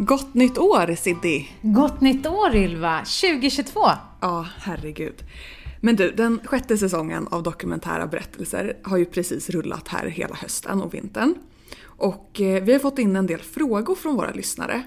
Gott nytt år Siddi! Gott nytt år Ylva! 2022! Ja, herregud. Men du, den sjätte säsongen av dokumentära berättelser har ju precis rullat här hela hösten och vintern. Och eh, vi har fått in en del frågor från våra lyssnare.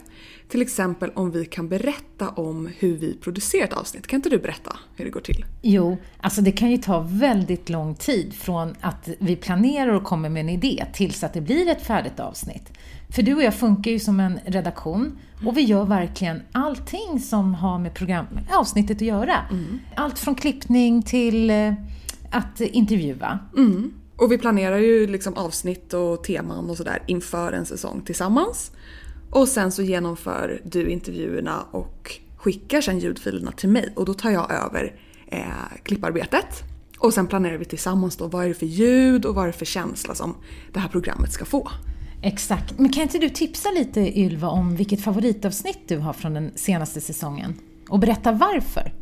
Till exempel om vi kan berätta om hur vi producerar ett avsnitt. Kan inte du berätta hur det går till? Jo, alltså det kan ju ta väldigt lång tid från att vi planerar och kommer med en idé tills att det blir ett färdigt avsnitt. För du och jag funkar ju som en redaktion och vi gör verkligen allting som har med program, avsnittet att göra. Mm. Allt från klippning till eh, att intervjua. Mm. Och vi planerar ju liksom avsnitt och teman och sådär inför en säsong tillsammans. Och sen så genomför du intervjuerna och skickar sen ljudfilerna till mig och då tar jag över eh, klipparbetet. Och sen planerar vi tillsammans då vad är det för ljud och vad är det för känsla som det här programmet ska få. Exakt. Men kan inte du tipsa lite Ylva om vilket favoritavsnitt du har från den senaste säsongen? Och berätta varför?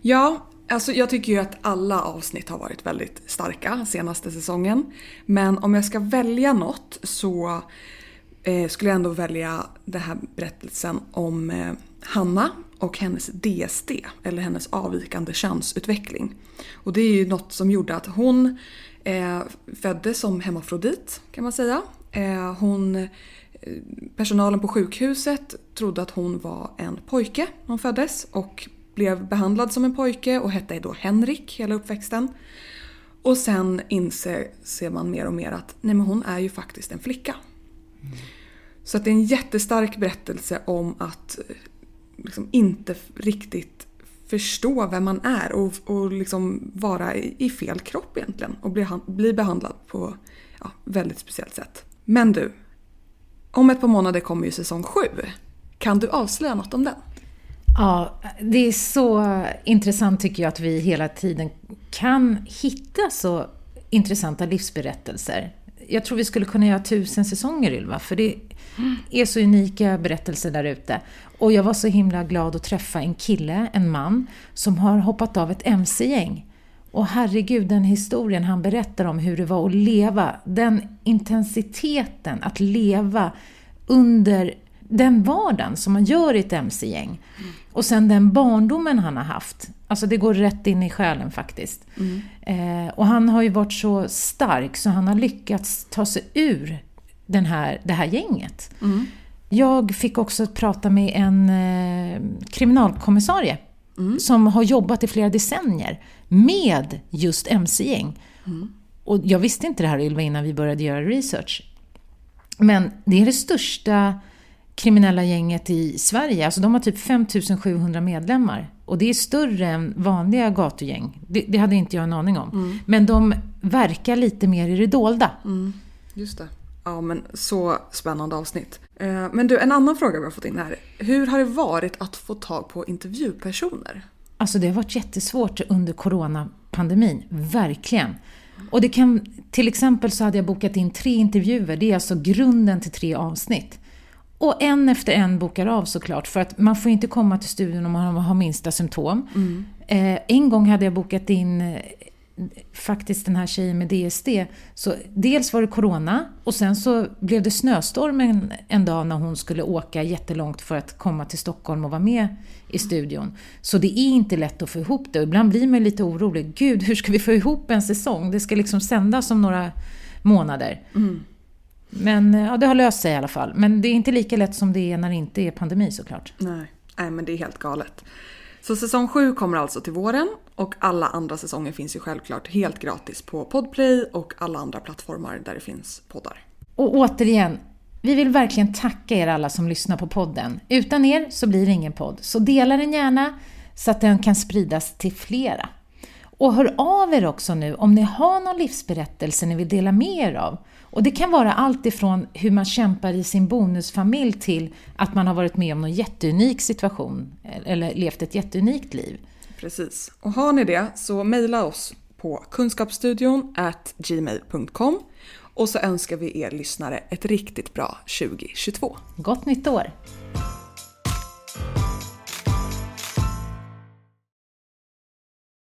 Ja, alltså jag tycker ju att alla avsnitt har varit väldigt starka senaste säsongen. Men om jag ska välja något så eh, skulle jag ändå välja den här berättelsen om eh, Hanna och hennes DSD, eller hennes avvikande könsutveckling. Och det är ju något som gjorde att hon eh, föddes som hemmafrodit, kan man säga. Eh, hon, eh, personalen på sjukhuset trodde att hon var en pojke när hon föddes och blev behandlad som en pojke och hette då Henrik hela uppväxten. Och sen inser man mer och mer att nej men hon är ju faktiskt en flicka. Mm. Så att det är en jättestark berättelse om att eh, liksom inte riktigt förstå vem man är och, och liksom vara i, i fel kropp egentligen och bli, bli behandlad på ja, väldigt speciellt sätt. Men du, om ett par månader kommer ju säsong sju. Kan du avslöja något om den? Ja, det är så intressant tycker jag att vi hela tiden kan hitta så intressanta livsberättelser. Jag tror vi skulle kunna göra tusen säsonger Ylva, för det är så unika berättelser där ute. Och jag var så himla glad att träffa en kille, en man, som har hoppat av ett mc-gäng. Och herregud, den historien han berättar om hur det var att leva, den intensiteten att leva under den vardagen som man gör i ett mc-gäng. Mm. Och sen den barndomen han har haft. Alltså det går rätt in i själen faktiskt. Mm. Eh, och han har ju varit så stark så han har lyckats ta sig ur den här, det här gänget. Mm. Jag fick också prata med en eh, kriminalkommissarie mm. som har jobbat i flera decennier med just mc-gäng. Mm. Och jag visste inte det här Ylva innan vi började göra research. Men det är det största kriminella gänget i Sverige. Alltså de har typ 5700 medlemmar. Och det är större än vanliga gatugäng. Det, det hade inte jag en aning om. Mm. Men de verkar lite mer i det dolda. Mm. Just det. Ja men så spännande avsnitt. Eh, men du, en annan fråga vi har fått in här. Hur har det varit att få tag på intervjupersoner? Alltså det har varit jättesvårt under coronapandemin, verkligen. Och det kan, till exempel så hade jag bokat in tre intervjuer, det är alltså grunden till tre avsnitt. Och en efter en bokar av såklart, för att man får inte komma till studion om man har minsta symptom. Mm. Eh, en gång hade jag bokat in faktiskt den här tjejen med DSD. Så dels var det corona och sen så blev det snöstorm en, en dag när hon skulle åka jättelångt för att komma till Stockholm och vara med i studion. Så det är inte lätt att få ihop det. Ibland blir man lite orolig. Gud, hur ska vi få ihop en säsong? Det ska liksom sändas om några månader. Mm. Men ja, det har löst sig i alla fall. Men det är inte lika lätt som det är när det inte är pandemi såklart. Nej, Nej men det är helt galet. Så säsong 7 kommer alltså till våren och alla andra säsonger finns ju självklart helt gratis på Podplay och alla andra plattformar där det finns poddar. Och återigen, vi vill verkligen tacka er alla som lyssnar på podden. Utan er så blir det ingen podd, så dela den gärna så att den kan spridas till flera. Och hör av er också nu om ni har någon livsberättelse ni vill dela med er av. Och det kan vara allt ifrån hur man kämpar i sin bonusfamilj till att man har varit med om någon jätteunik situation eller levt ett jätteunikt liv. Precis. Och har ni det så mejla oss på kunskapsstudion gmail.com och så önskar vi er lyssnare ett riktigt bra 2022. Gott nytt år!